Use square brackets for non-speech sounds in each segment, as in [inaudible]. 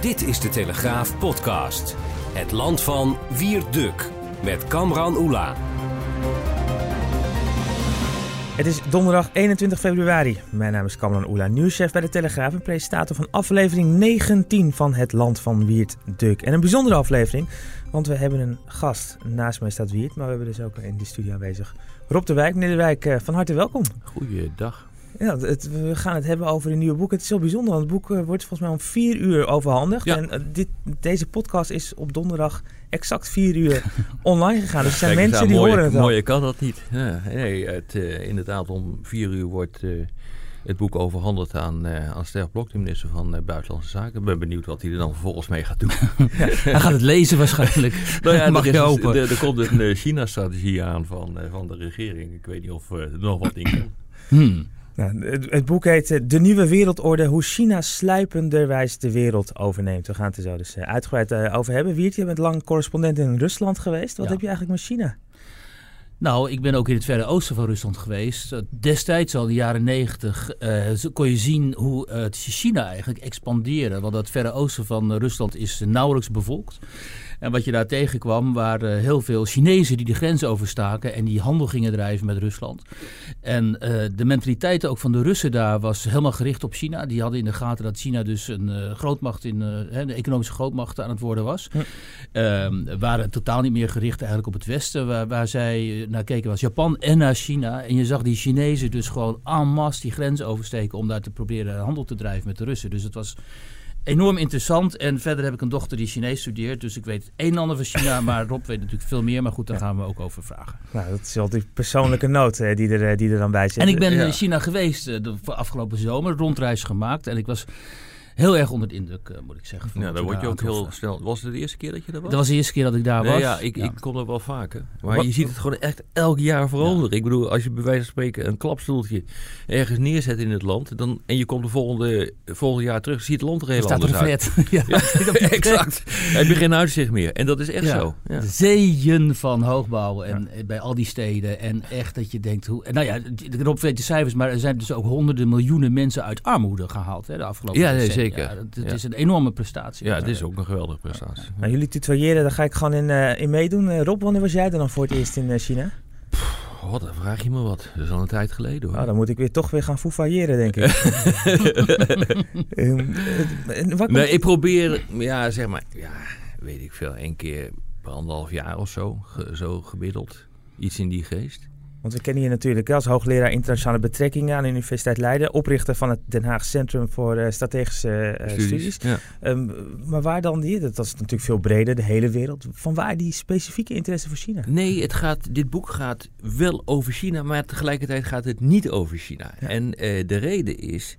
Dit is de Telegraaf podcast. Het land van Wierduk met Kamran Oela. Het is donderdag 21 februari. Mijn naam is Kamran Oela, nieuwschef bij de Telegraaf en presentator van aflevering 19 van Het Land van Wiert Duk. En een bijzondere aflevering, want we hebben een gast. Naast mij staat Wiert, maar we hebben dus ook in de studio aanwezig Rob de Wijk. Meneer de Wijk, eh, van harte welkom. Goeiedag. Ja, het, we gaan het hebben over een nieuwe boek. Het is heel bijzonder, want het boek eh, wordt volgens mij om vier uur overhandigd. Ja. En eh, dit, deze podcast is op donderdag exact vier uur [laughs] online gegaan. Dus er zijn Kijk mensen die mooie, horen het al. Mooier kan dat niet. Ja, nee, het, eh, inderdaad, om vier uur wordt het boek overhandigd aan, uh, aan Ster Blok, de minister van Buitenlandse Zaken. Ik ben benieuwd wat hij er dan vervolgens mee gaat doen. [laughs] Hij gaat het lezen waarschijnlijk. [laughs] nou ja, Mag er, je is- hopen. er, er komt een eh, China-strategie aan van, van de regering. Ik weet niet of er nog wat in kan. Hmm. Nou, het, het boek heet eh, De Nieuwe Wereldorde, hoe China sluipenderwijs de wereld overneemt. We gaan het er zo dus eh, uitgebreid eh, over hebben. Wiert, je bent lang correspondent in Rusland geweest. Wat Ja. heb je eigenlijk met China? Nou, ik ben ook in het verre oosten van Rusland geweest. Destijds, al in de jaren negentig, zo- kon je zien hoe China eigenlijk expandeerde. Want het verre oosten van Rusland is nauwelijks bevolkt. En wat je daar tegenkwam waren heel veel Chinezen die de grens overstaken en die handel gingen drijven met Rusland. En eh, de mentaliteit ook van de Russen daar was helemaal gericht op China. Die hadden in de gaten dat China dus een eh, grootmacht in, eh, hè, de economische grootmacht aan het worden was. Hm. Ehm, waren totaal niet meer gericht eigenlijk op het Westen. Waar, waar zij naar keken was Japan en naar China. En je zag die Chinezen dus gewoon en masse die grens oversteken om daar te proberen handel te drijven met de Russen. Dus het was enorm interessant. En verder heb ik een dochter die Chinees studeert. Dus ik weet het een en ander van China. [laughs] Maar Rob weet natuurlijk veel meer. Maar goed, daar gaan we ook over vragen. Nou, dat is wel die persoonlijke noot eh, die, er, eh, die er dan bij zit. En ik ben Ja. in China geweest eh, de afgelopen zomer. Rondreis gemaakt. En ik was heel erg onder de indruk, eh, moet ik zeggen. van Ja, we word je daar ook heel snel. Was het de eerste keer dat je er was? Dat was de eerste keer dat ik daar Nee, was. ja, ik, Ja. ik kom er wel vaker. Maar Wat- je ziet het gewoon echt elk jaar veranderen. Ik bedoel, als je bij wijze van spreken een klapstoeltje ergens neerzet in het land... Dan, en je komt de volgende, volgende jaar terug, ziet het land er heel Er staat er anders een uit. flat. [laughs] ja. Ja, [laughs] exact. Heb je geen uitzicht meer. En dat is echt Ja. zo. Ja. Zeeën van hoogbouwen en bij al die steden. En echt dat je denkt, hoe, nou ja, Rob weet de cijfers, maar er zijn dus ook honderden miljoenen mensen uit armoede gehaald hè, de afgelopen Ja, nee, decennia. Zeker. Ja. is een enorme prestatie. Ja, het is ook een geweldige prestatie. Nou, jullie tutoyeren, daar ga ik gewoon in, eh, in meedoen. Eh, Rob, wanneer was jij er dan voor het eerst in eh, China? Oh, dan vraag je me wat. Dat is al een tijd geleden hoor. Nou, dan moet ik weer toch weer gaan foefailleren, denk ik. [laughs] [laughs] Komt- Nee, ik probeer, ja, zeg maar, ja, weet ik veel, één keer per anderhalf jaar of zo, ge- zo gemiddeld. Iets in die geest. Want we kennen je natuurlijk als hoogleraar internationale betrekkingen aan de Universiteit Leiden. Oprichter van het Den Haag Centrum voor eh, Strategische eh, Studies. Ja. Ehm, maar waar dan die? Dat, dat is natuurlijk veel breder, de hele wereld. Van waar die specifieke interesse voor China? Nee, het gaat, dit boek gaat wel over China, maar tegelijkertijd gaat het niet over China. Ja. En eh, de reden is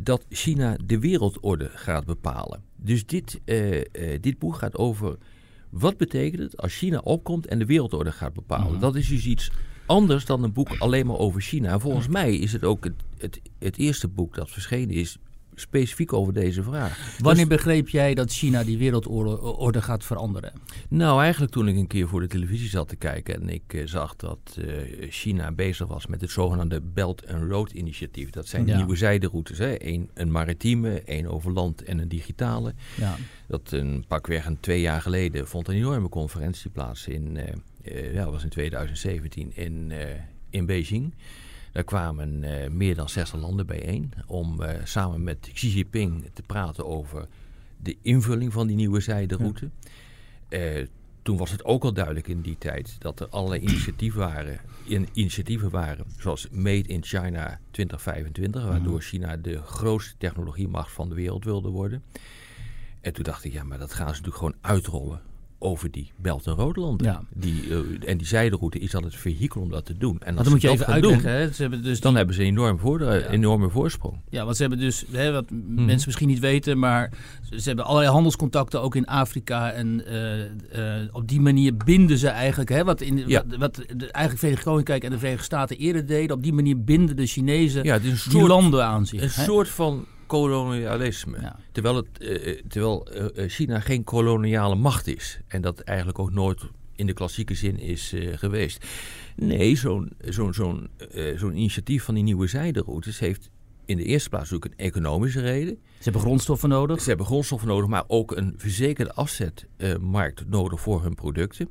dat China de wereldorde gaat bepalen. Dus dit, dit boek gaat over wat betekent het als China opkomt en de wereldorde gaat bepalen. Mhm. Dat is dus iets anders dan een boek alleen maar over China. En volgens mij is het ook het, het, het eerste boek dat verschenen is specifiek over deze vraag. Wanneer begreep jij dat China die wereldorde orde gaat veranderen? Nou, eigenlijk toen ik een keer voor de televisie zat te kijken en ik eh, zag dat eh, China bezig was met het zogenaamde Belt and Road initiatief. Dat zijn Ja. nieuwe zijderoutes. Hè? Eén een maritieme, één over land en een digitale. Ja. Dat een pakweg een twee jaar geleden vond een enorme conferentie plaats in, eh, eh, ja, dat was in 2017 in, eh, in Beijing. Daar kwamen eh, meer dan 60 landen bijeen om eh, samen met Xi Jinping te praten over de invulling van die nieuwe zijderoute. Eh, toen was het ook al duidelijk in die tijd dat er allerlei initiatieven waren, in, initiatieven waren zoals Made in China 2025, waardoor China de grootste technologiemacht van de wereld wilde worden. En toen dacht ik, ja, maar dat gaan ze natuurlijk gewoon uitrollen over die Belt- en Roodland. Ja. Die, eh, en die zijderoute is dan het vehikel om dat te doen. En Want als dan moet je even doen, uitleggen. Hè? Ze hebben dus dan hebben ze een enorm voordeel, Ja. enorme voorsprong. Ja, want ze hebben dus, hè, wat Mhm. mensen misschien niet weten, maar ze ze hebben allerlei handelscontacten ook in Afrika. En eh, eh, op die manier binden ze eigenlijk, hè, wat, in, Ja. wat, wat de, eigenlijk Verenigd Koninkrijk en de Verenigde Staten eerder deden, op die manier binden de Chinezen Ja, is een die soort, landen aan zich. een hè. soort van kolonialisme. Ja. Terwijl, het, eh, eh, terwijl eh, China geen koloniale macht is. En dat eigenlijk ook nooit in de klassieke zin is geweest. Nee, zo'n zo'n zo'n zo'n initiatief van die nieuwe zijderoutes heeft in de eerste plaats natuurlijk een economische reden. Ze hebben grondstoffen nodig. Ze hebben grondstoffen nodig, maar ook een verzekerde afzetmarkt nodig voor hun producten.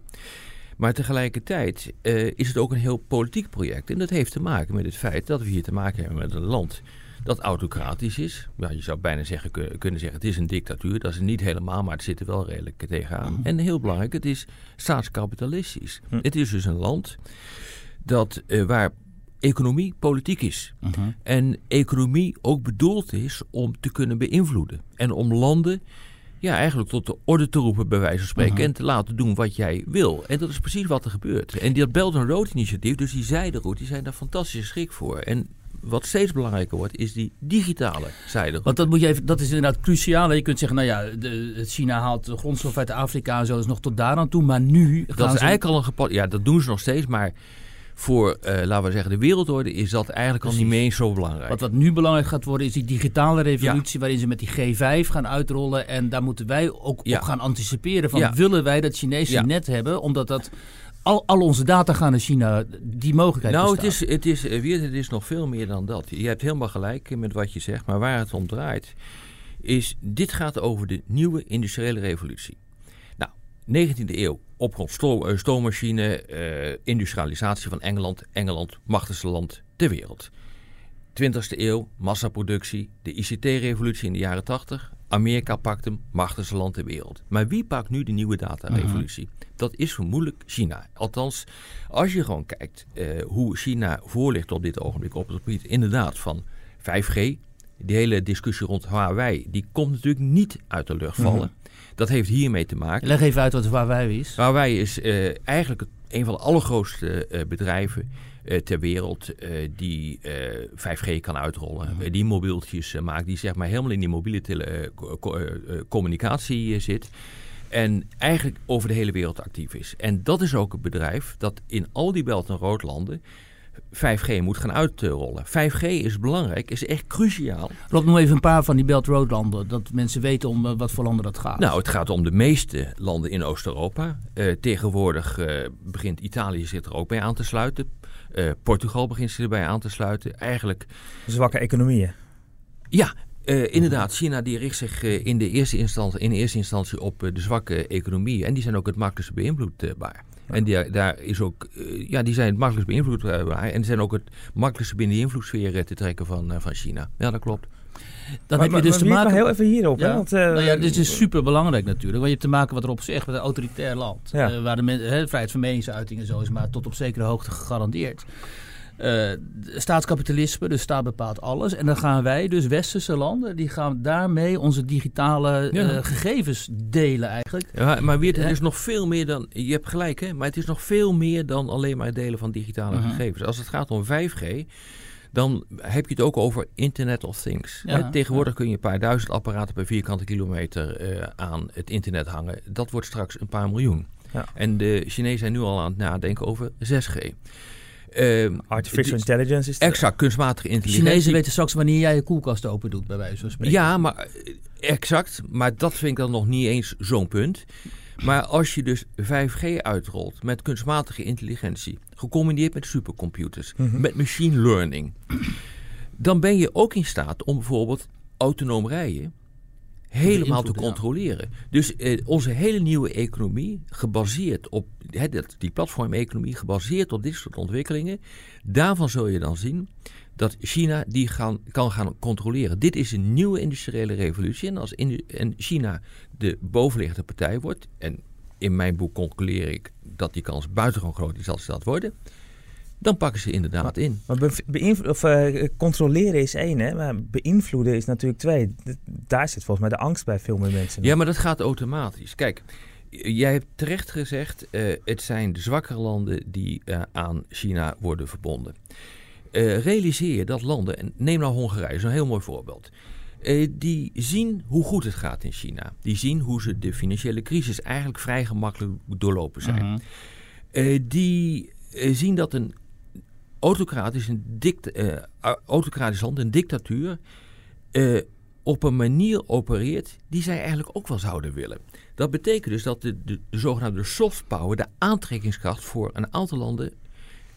Maar tegelijkertijd is het ook een heel politiek project. En dat heeft te maken met het feit dat we hier te maken hebben met een land dat autocratisch is. Ja, je zou bijna zeggen, kun- kunnen zeggen, het is een dictatuur. Dat is het niet helemaal, maar het zit er wel redelijk tegenaan. En heel belangrijk, het is staatskapitalistisch. Hm. Het is dus een land dat, eh, waar economie politiek is. Mhm. En economie ook bedoeld is om te kunnen beïnvloeden. En om landen ja, eigenlijk tot de orde te roepen, bij wijze van spreken. Mhm. En te laten doen wat jij wil. En dat is precies wat er gebeurt. En die Belt and Road initiatief, dus die zijderoute, die zijn daar fantastisch schik voor. En wat steeds belangrijker wordt, is die digitale zijderoute. Want dat, moet je even, dat is inderdaad cruciaal. Je kunt zeggen, nou ja, de, China haalt de grondstof uit Afrika en zo is nog tot daar aan toe. Maar nu gaan Dat is eigenlijk al een gepast. Ja, dat doen ze nog steeds, maar voor, eh, laten we zeggen, de wereldorde is dat eigenlijk al niet meer zo belangrijk. Wat, wat nu belangrijk gaat worden is die digitale revolutie waarin ze met die G5 gaan uitrollen. En daar moeten wij ook Ja. op gaan anticiperen van Ja. willen wij dat Chinese net hebben? Omdat dat al, al onze data gaan naar China, die mogelijkheid Nou, het is, het, is, eh, Wiert, het is nog veel meer dan dat. Je hebt helemaal gelijk met wat je zegt, maar waar het om draait, is dit gaat over de nieuwe industriële revolutie. Nou, 19e eeuw, opkomst eh, stoommachine, eh, industrialisatie van Engeland, Engeland, machtigste land ter wereld. 20e eeuw, massaproductie, de ICT-revolutie in de jaren 80. Amerika pakt hem, machtigste land ter wereld. Maar wie pakt nu de nieuwe datarevolutie? Dat is vermoedelijk China. Althans, als je gewoon kijkt eh, hoe China voor ligt op dit ogenblik op het gebied inderdaad van 5G. Die hele discussie rond Huawei, die komt natuurlijk niet uit de lucht vallen. Dat heeft hiermee te maken. Leg even uit wat Huawei is. Huawei is eh, eigenlijk het- een van de allergrootste eh, bedrijven ter wereld eh, die eh, 5G kan uitrollen. Eh, die mobieltjes eh, maakt, die zeg maar helemaal in die mobiele tele- eh, co- co- eh, eh, communicatie eh, zit. En eigenlijk over de hele wereld actief is. En dat is ook het bedrijf dat in al die Belt- en Roodlanden 5G moet gaan uitrollen. 5G is belangrijk, is echt cruciaal. Rob nog even een paar van die Belt Road landen, dat mensen weten om eh, wat voor landen dat gaat. Nou, het gaat om de meeste landen in Oost-Europa. Eh, tegenwoordig eh, begint Italië zich er ook bij aan te sluiten. Eh, Portugal begint zich erbij aan te sluiten. Eigenlijk, Zwakke economieën. ja, eh, inderdaad, China die richt zich eh, in, de eerste instantie, in de eerste instantie op de zwakke economieën. En die zijn ook het makkelijkst beïnvloedbaar. En die, daar is ook, ja, die zijn het makkelijkst beïnvloedbaar. En die zijn ook het makkelijkste binnen de invloedssfeer te trekken van, van China. Ja, dat klopt. Dan maar, heb je dus maar te maken... maar heel even hierop. Hè? Ja. Want, eh, nou ja, dit is super belangrijk natuurlijk. Want je hebt te maken wat erop zegt met een autoritair land. Ja. Eh, waar de men, hè, vrijheid van meningsuiting en zo is maar tot op zekere hoogte gegarandeerd. Eh, staatskapitalisme, dus staat bepaalt alles. En dan gaan wij, dus westerse landen, die gaan daarmee onze digitale Ja. gegevens delen eigenlijk. Ja, maar Wiert, het is nog veel meer dan. Je hebt gelijk, hè? Maar het is nog veel meer dan alleen maar het delen van digitale Mhm. gegevens. Als het gaat om 5G, dan heb je het ook over Internet of Things. Ja, Tegenwoordig kun je een paar duizend apparaten per vierkante kilometer eh, aan het internet hangen. Dat wordt straks een paar miljoen. Ja. En de Chinezen zijn nu al aan het nadenken over 6G. Ehm, Artificial intelligence is... Exact, kunstmatige intelligentie. Chinezen weten straks wanneer jij je koelkast open doet, bij wijze van spreken. Ja, maar eh, exact. Maar dat vind ik dan nog niet eens zo'n punt. Maar als je dus 5G uitrolt met kunstmatige intelligentie, gecombineerd met supercomputers, Mhm. met machine learning, dan ben je ook in staat om bijvoorbeeld autonoom rijden helemaal te controleren. Dus eh, onze hele nieuwe economie, gebaseerd op hè, die platformeconomie, gebaseerd op dit soort ontwikkelingen, daarvan zul je dan zien dat China die gaan, kan gaan controleren. Dit is een nieuwe industriële revolutie. En als in, en China de bovenliggende partij wordt, en in mijn boek concludeer ik dat die kans buitengewoon groot is als ze dat worden, dan pakken ze inderdaad in. Maar be- of, eh, controleren is één, hè? maar beïnvloeden is natuurlijk twee. Daar zit volgens mij de angst bij veel meer mensen. Ja, maar dat gaat automatisch. Kijk, jij hebt terecht gezegd, uh, het zijn de zwakkere landen die uh, aan China worden verbonden. Uh, realiseer je dat landen, en neem nou Hongarije, dat is een heel mooi voorbeeld. die zien hoe goed het gaat in China. Die zien hoe ze de financiële crisis eigenlijk vrij gemakkelijk doorlopen zijn. -hmm. die zien dat een autocratisch, een dict, autocratisch land, een dictatuur, op een manier opereert die zij eigenlijk ook wel zouden willen. Dat betekent dus dat de, de, de zogenaamde soft power, de aantrekkingskracht voor een aantal landen,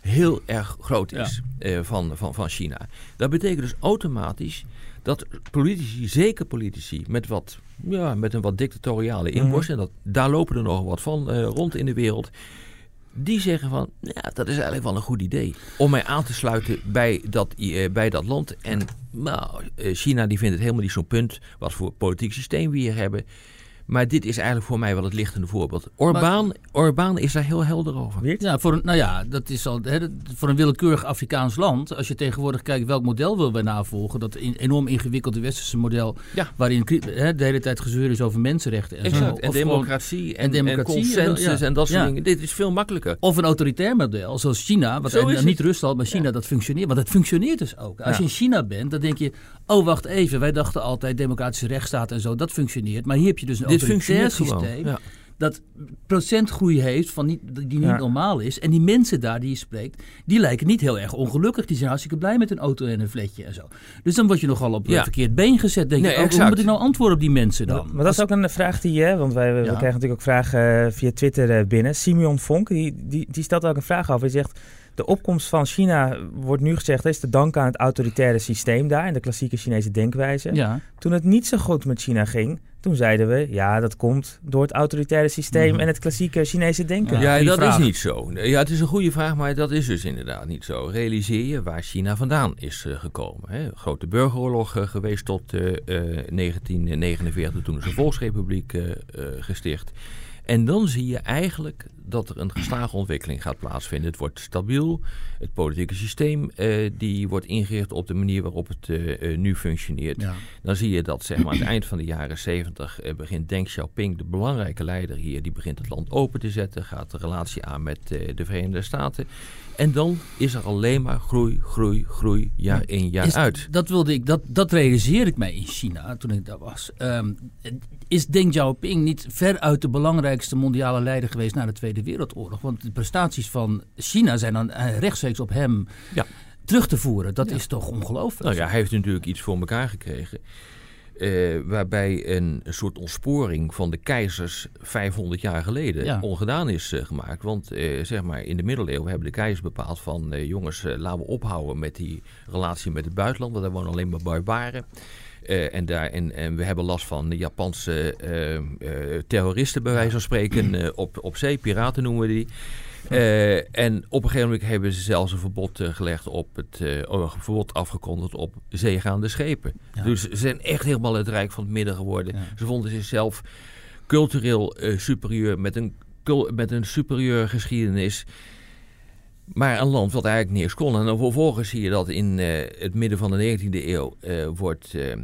heel erg groot is eh, van, van, van China. Dat betekent dus automatisch dat politici, zeker politici, met, wat, ja, met een wat dictatoriale inborst, mm en dat, daar lopen er nog wat van uh, rond in de wereld, die zeggen van, ja, dat is eigenlijk wel een goed idee om mij aan te sluiten bij dat, uh, bij dat land. En nou, China die vindt het helemaal niet zo'n punt wat voor politiek systeem we hier hebben. Maar dit is eigenlijk voor mij wel het lichtende voorbeeld. Orbán, Orbán is daar heel helder over. Ja, voor een, nou ja, dat is al hè, voor een willekeurig Afrikaans land. Als je tegenwoordig kijkt welk model willen wij navolgen. Dat in, enorm ingewikkelde westerse model. Ja. Waarin hè, de hele tijd gezeur is over mensenrechten. En, exact. Zo. en democratie. En, en, democratie, en consensus en dat soort dingen. Dit is veel makkelijker. Of een autoritair model zoals China. Wat en, niet Rusland, maar China dat functioneert. Want het functioneert dus ook. Als je in China bent, dan denk je. Oh, wacht even. Wij dachten altijd democratische rechtsstaat en zo. Dat functioneert. Maar hier heb je dus een autoritair systeem. Ja. Dat procentgroei heeft van niet, die niet normaal is. En die mensen daar die je spreekt, die lijken niet heel erg ongelukkig. Die zijn hartstikke blij met een auto en een vletje en zo. Dus dan word je nogal op een verkeerd been gezet. Denk je, oh, hoe moet ik nou antwoorden op die mensen dan? Maar, dat is ook een vraag die je, want wij we krijgen natuurlijk ook vragen eh, via Twitter eh, binnen. Simeon Vonk, die, die, die stelt ook een vraag over. Hij zegt de opkomst van China wordt nu gezegd is te danken aan het autoritaire systeem daar en de klassieke Chinese denkwijze. Ja. Toen het niet zo goed met China ging, toen zeiden we ja, dat komt door het autoritaire systeem mhm. en het klassieke Chinese denken. Ja, dat is niet zo. Ja, het is een goede vraag, maar dat is dus inderdaad niet zo. Realiseer je waar China vandaan is uh, gekomen. Hè? Grote burgeroorlog uh, geweest tot uh, eh, 1949, toen is een volksrepubliek gesticht. En dan zie je eigenlijk dat er een geslagen ontwikkeling gaat plaatsvinden. Het wordt stabiel. Het politieke systeem uh, die wordt ingericht op de manier waarop het uh, nu functioneert. Dan zie je dat zeg maar, aan het eind van de jaren 70 uh, begint Deng Xiaoping, de belangrijke leider hier, die begint het land open te zetten. Gaat de relatie aan met de Verenigde Staten. En dan is er alleen maar groei, groei, groei, jaar in, jaar uit. Dat wilde ik, dat, dat realiseer ik mij in China toen ik daar was. Um, is Deng Xiaoping niet veruit de belangrijkste mondiale leider geweest na de Tweede Wereldoorlog? Want de prestaties van China zijn dan eh, rechtstreeks op hem ja. terug te voeren. Dat is toch ongelooflijk? Nou ja, hij heeft natuurlijk iets voor elkaar gekregen. Uh, waarbij een, soort ontsporing van de keizers 500 jaar geleden ongedaan is uh, gemaakt. Want uh, zeg maar in de middeleeuwen hebben de keizers bepaald van... jongens, laten we ophouden met die relatie met het buitenland... want daar wonen alleen maar barbaren. Uh, en, daar, en, en, we hebben last van de Japanse uh, uh, terroristen, bij wijze van spreken, op, op zee, piraten noemen we die. En op een gegeven moment hebben ze zelfs een verbod gelegd op het oh, verbod afgekondigd op zeegaande schepen. Dus ze zijn echt helemaal het Rijk van het Midden geworden. Ze vonden zichzelf cultureel superieur met een, met een superieur geschiedenis. Maar een land wat eigenlijk niks kon. En dan vervolgens zie je dat in uh, het midden van de 19e eeuw uh, wordt, uh,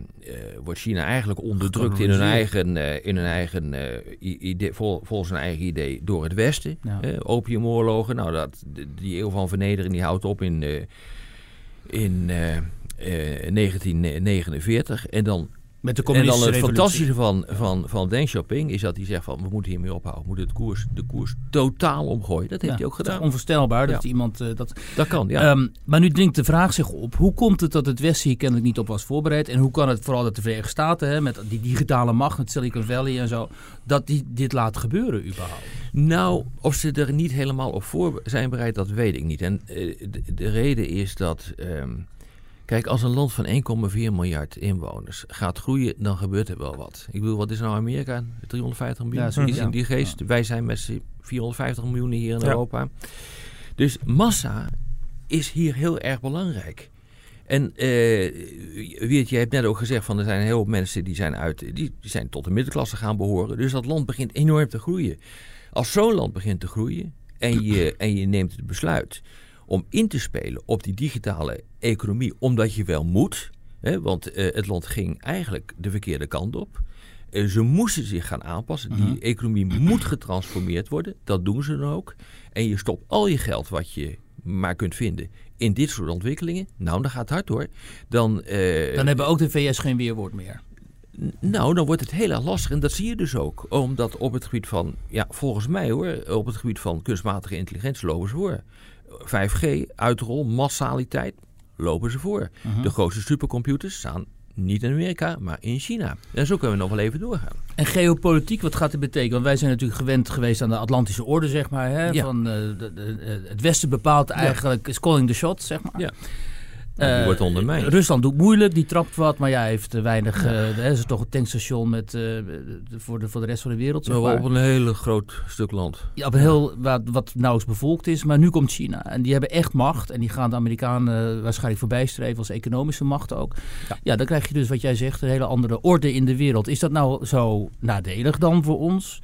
wordt China eigenlijk onderdrukt in hun eigen, in hun eigen idee, vol, volgens hun eigen idee door het Westen. Ja. opiumoorlogen. Nou, dat, die eeuw van vernedering die houdt op in, in 1949. En dan met de en dan het fantastische van, van, van Deng Xiaoping is dat hij zegt van we moeten hiermee ophouden. We moeten het koers, de koers totaal omgooien. Dat heeft hij ook gedaan. onvoorstelbaar dat iemand uh, dat... Dat kan, ja. Um, maar nu dringt de vraag zich op. Hoe komt het dat het Westen hier kennelijk niet op was voorbereid? En hoe kan het vooral dat de Verenigde Staten hè, met die digitale macht, met Silicon Valley en zo, dat die dit laat gebeuren überhaupt? Nou, of ze er niet helemaal op voor zijn bereid, dat weet ik niet. En uh, de, de, reden is dat... Um, Kijk, als een land van 1,4 miljard inwoners gaat groeien, dan gebeurt er wel wat. Ik bedoel, wat is nou Amerika? 350 miljoen? Ja, iets in die geest. Wij zijn met 450 miljoen hier in Europa. Dus massa is hier heel erg belangrijk. En uh, weet je, hebt net ook gezegd van er zijn heel veel mensen die zijn, uit, die, die zijn tot de middenklasse gaan behoren. Dus dat land begint enorm te groeien. Als zo'n land begint te groeien en je, en je neemt het besluit om in te spelen op die digitale economie, omdat je wel moet. Hè, want uh, het land ging eigenlijk de verkeerde kant op. Uh, eh, ze moesten zich gaan aanpassen. Die Mhm. economie moet getransformeerd worden. Dat doen ze dan ook. En je stopt al je geld wat je maar kunt vinden in dit soort ontwikkelingen. Nou, dan gaat het hard hoor. Dan, eh, Dan hebben ook de VS geen weerwoord meer. nou, dan wordt het heel erg lastig. En dat zie je dus ook. Omdat op het gebied van, ja, volgens mij hoor, op het gebied van kunstmatige intelligentie lopen ze voor. 5G, uitrol, massaliteit, lopen ze voor. Mhm. De grootste supercomputers staan niet in Amerika, maar in China. En zo kunnen we nog wel even doorgaan. En geopolitiek, wat gaat dit betekenen? Want wij zijn natuurlijk gewend geweest aan de Atlantische orde, zeg maar. Hè? Ja. Van, de, de- eh, het Westen bepaalt eigenlijk, is calling the shot, zeg maar. Ja. Die Eh, wordt ondermijnd. Rusland doet moeilijk, die trapt wat, maar ja, heeft eh, weinig. eh hè, is toch een tankstation met, eh, voor, de, voor de rest van de wereld. Zeg maar. op een heel groot stuk land. Ja, op een heel, wat, wat nauwelijks bevolkt is. Maar nu komt China. En die hebben echt macht. En die gaan de Amerikanen waarschijnlijk voorbijstreven als economische macht ook. Ja. dan krijg je dus wat jij zegt, een hele andere orde in de wereld. Is dat nou zo nadelig dan voor ons?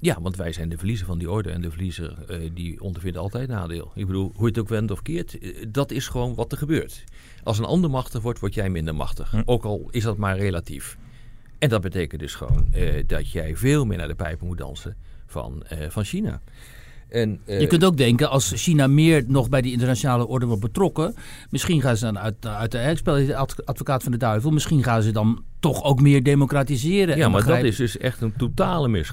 Ja, want wij zijn de verliezer van die orde. En de verliezer eh, die ondervindt altijd nadeel. Ik bedoel, hoe je het ook wendt of keert, eh, dat is gewoon wat er gebeurt. Als een ander machtig wordt, word jij minder machtig. Ook al is dat maar relatief. En dat betekent dus gewoon eh, dat jij veel meer naar de pijpen moet dansen van, van China. En, eh, Je kunt ook denken, als China meer nog bij die internationale orde wordt betrokken. Misschien gaan ze dan uit, uit de. Ik speel advocaat van de duivel. Misschien gaan ze dan toch ook meer democratiseren. Ja, maar dat is dus echt een totale [laughs]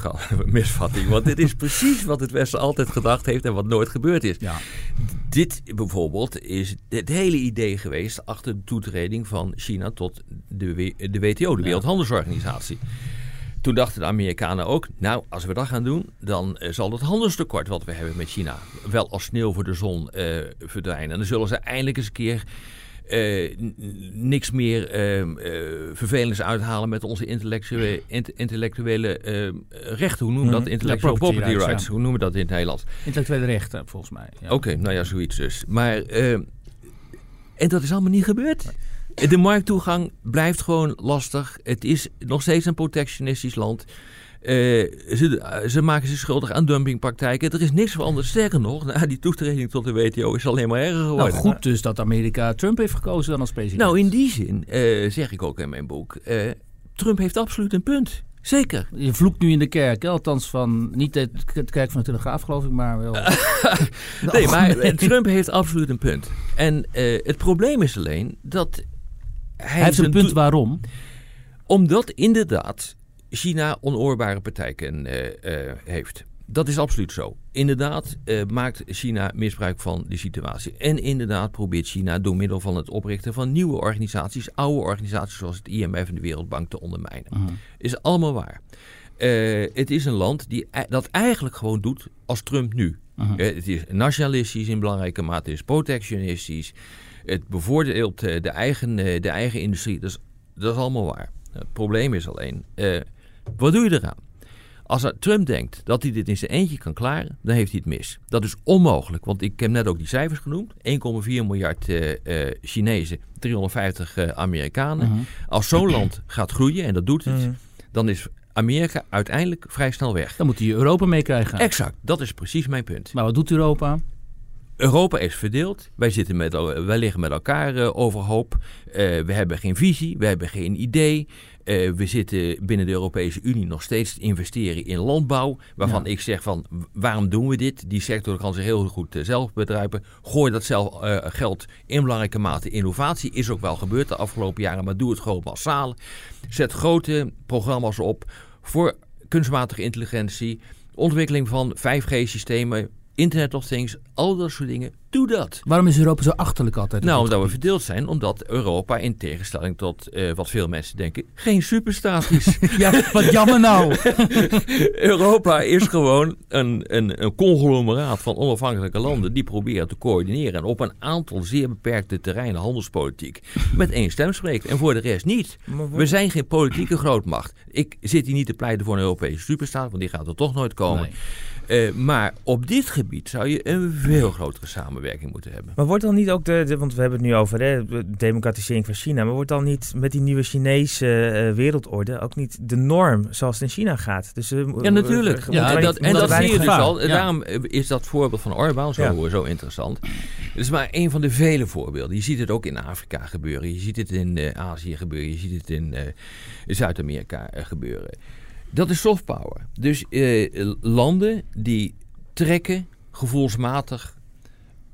misvatting. Want dit is [laughs] precies wat het Westen altijd gedacht heeft en wat nooit gebeurd is. Ja. Dit bijvoorbeeld is het hele idee geweest achter de toetreding van China tot de, de WTO, de Wereldhandelsorganisatie. Toen dachten de Amerikanen ook, nou, als we dat gaan doen, dan eh, zal het handelstekort wat we hebben met China wel als sneeuw voor de zon eh, verdwijnen. En dan zullen ze eindelijk eens een keer eh, niks meer eh, eh, vervelends uithalen met onze intellectuele, int- intellectuele rechten. Hoe noemen we dat? Mhm. Intellectual Ja, property rights, rights. ja. Hoe noemen we dat in het Nederlands? Intellectuele rechten, volgens mij. Ja. Oké, nou ja, zoiets dus. Maar, en dat is allemaal niet gebeurd. De markttoegang blijft gewoon lastig. Het is nog steeds een protectionistisch land. Eh, ze, ze maken zich schuldig aan dumpingpraktijken. Er is niks veranderd. Sterker nog, na die toetreding tot de WTO is het alleen maar erger geworden. Nou, goed dus dat Amerika Trump heeft gekozen dan als president. Nou, in die zin eh, zeg ik ook in mijn boek. eh, Trump heeft absoluut een punt. Zeker. Je vloekt nu in de kerk, hè? althans van niet de, de kerk van de Telegraaf, geloof ik, maar wel. [laughs] Nee, maar eh, [laughs] Trump heeft absoluut een punt. En eh, het probleem is alleen dat hij, heeft een punt waarom. Omdat inderdaad China onoorbare praktijken eh, eh, heeft. Dat is absoluut zo. Inderdaad eh, maakt China misbruik van die situatie. En inderdaad probeert China door middel van het oprichten van nieuwe organisaties, oude organisaties zoals het IMF en de Wereldbank te ondermijnen. Is allemaal waar. Het is een land die ei- dat eigenlijk gewoon doet als Trump nu. Eh, het is nationalistisch in belangrijke mate, het is protectionistisch. Het bevoordeelt de, eigen, eh, de eigen industrie. Dat is, dat is allemaal waar. Het probleem is alleen, eh, wat doe je eraan? Als Trump denkt dat hij dit in zijn eentje kan klaren, dan heeft hij het mis. Dat is onmogelijk, want ik heb net ook die cijfers genoemd. 1,4 miljard eh, eh, Chinezen, 350 eh, Amerikanen. Mhm. Als zo'n land gaat groeien, en dat doet het, dan is Amerika uiteindelijk vrij snel weg. Dan moet hij Europa meekrijgen. Exact, dat is precies mijn punt. Maar wat doet Europa? Europa is verdeeld. Wij, zitten met, wij liggen met elkaar eh, overhoop. Eh, we hebben geen visie, we hebben geen idee. Eh, we zitten binnen de Europese Unie nog steeds te investeren in landbouw. Waarvan Ja. ik zeg van, waarom doen we dit? Die sector kan zich heel goed zelf bedruipen. Gooi dat zelf geld in belangrijke mate innovatie. Is ook wel gebeurd de afgelopen jaren, maar doe het gewoon massaal. Zet grote programma's op voor kunstmatige intelligentie. Ontwikkeling van 5G-systemen, Internet of Things, al dat soort dingen. Doe dat. Waarom is Europa zo achterlijk altijd? Nou, omdat we verdeeld zijn, omdat Europa in tegenstelling tot eh, wat veel mensen denken, geen superstaat is. [laughs] Ja, wat jammer nou. [laughs] Europa is gewoon een, een, een conglomeraat van onafhankelijke landen die proberen te coördineren en op een aantal zeer beperkte terreinen handelspolitiek met één stem spreekt en voor de rest niet. We zijn geen politieke grootmacht. Ik zit hier niet te pleiten voor een Europese superstaat, want die gaat er toch nooit komen. Eh, maar op dit gebied zou je een veel grotere samenwerking moeten hebben. Maar wordt dan niet ook de, de- want we hebben het nu over hè, de democratisering van China, maar wordt dan niet met die nieuwe Chinese eh, wereldorde ook niet de norm zoals het in China gaat? Dus, eh, Ja, natuurlijk. Ja, dat, niet- en dat zie je dus al. Ja. Daarom is dat voorbeeld van Orbán zo, Ja. zo interessant. Het is maar een van de vele voorbeelden. Je ziet het ook in Afrika gebeuren. Je ziet het in Azië gebeuren. Je ziet het in Zuid-Amerika gebeuren. Dat is soft power. Dus eh, landen die trekken gevoelsmatig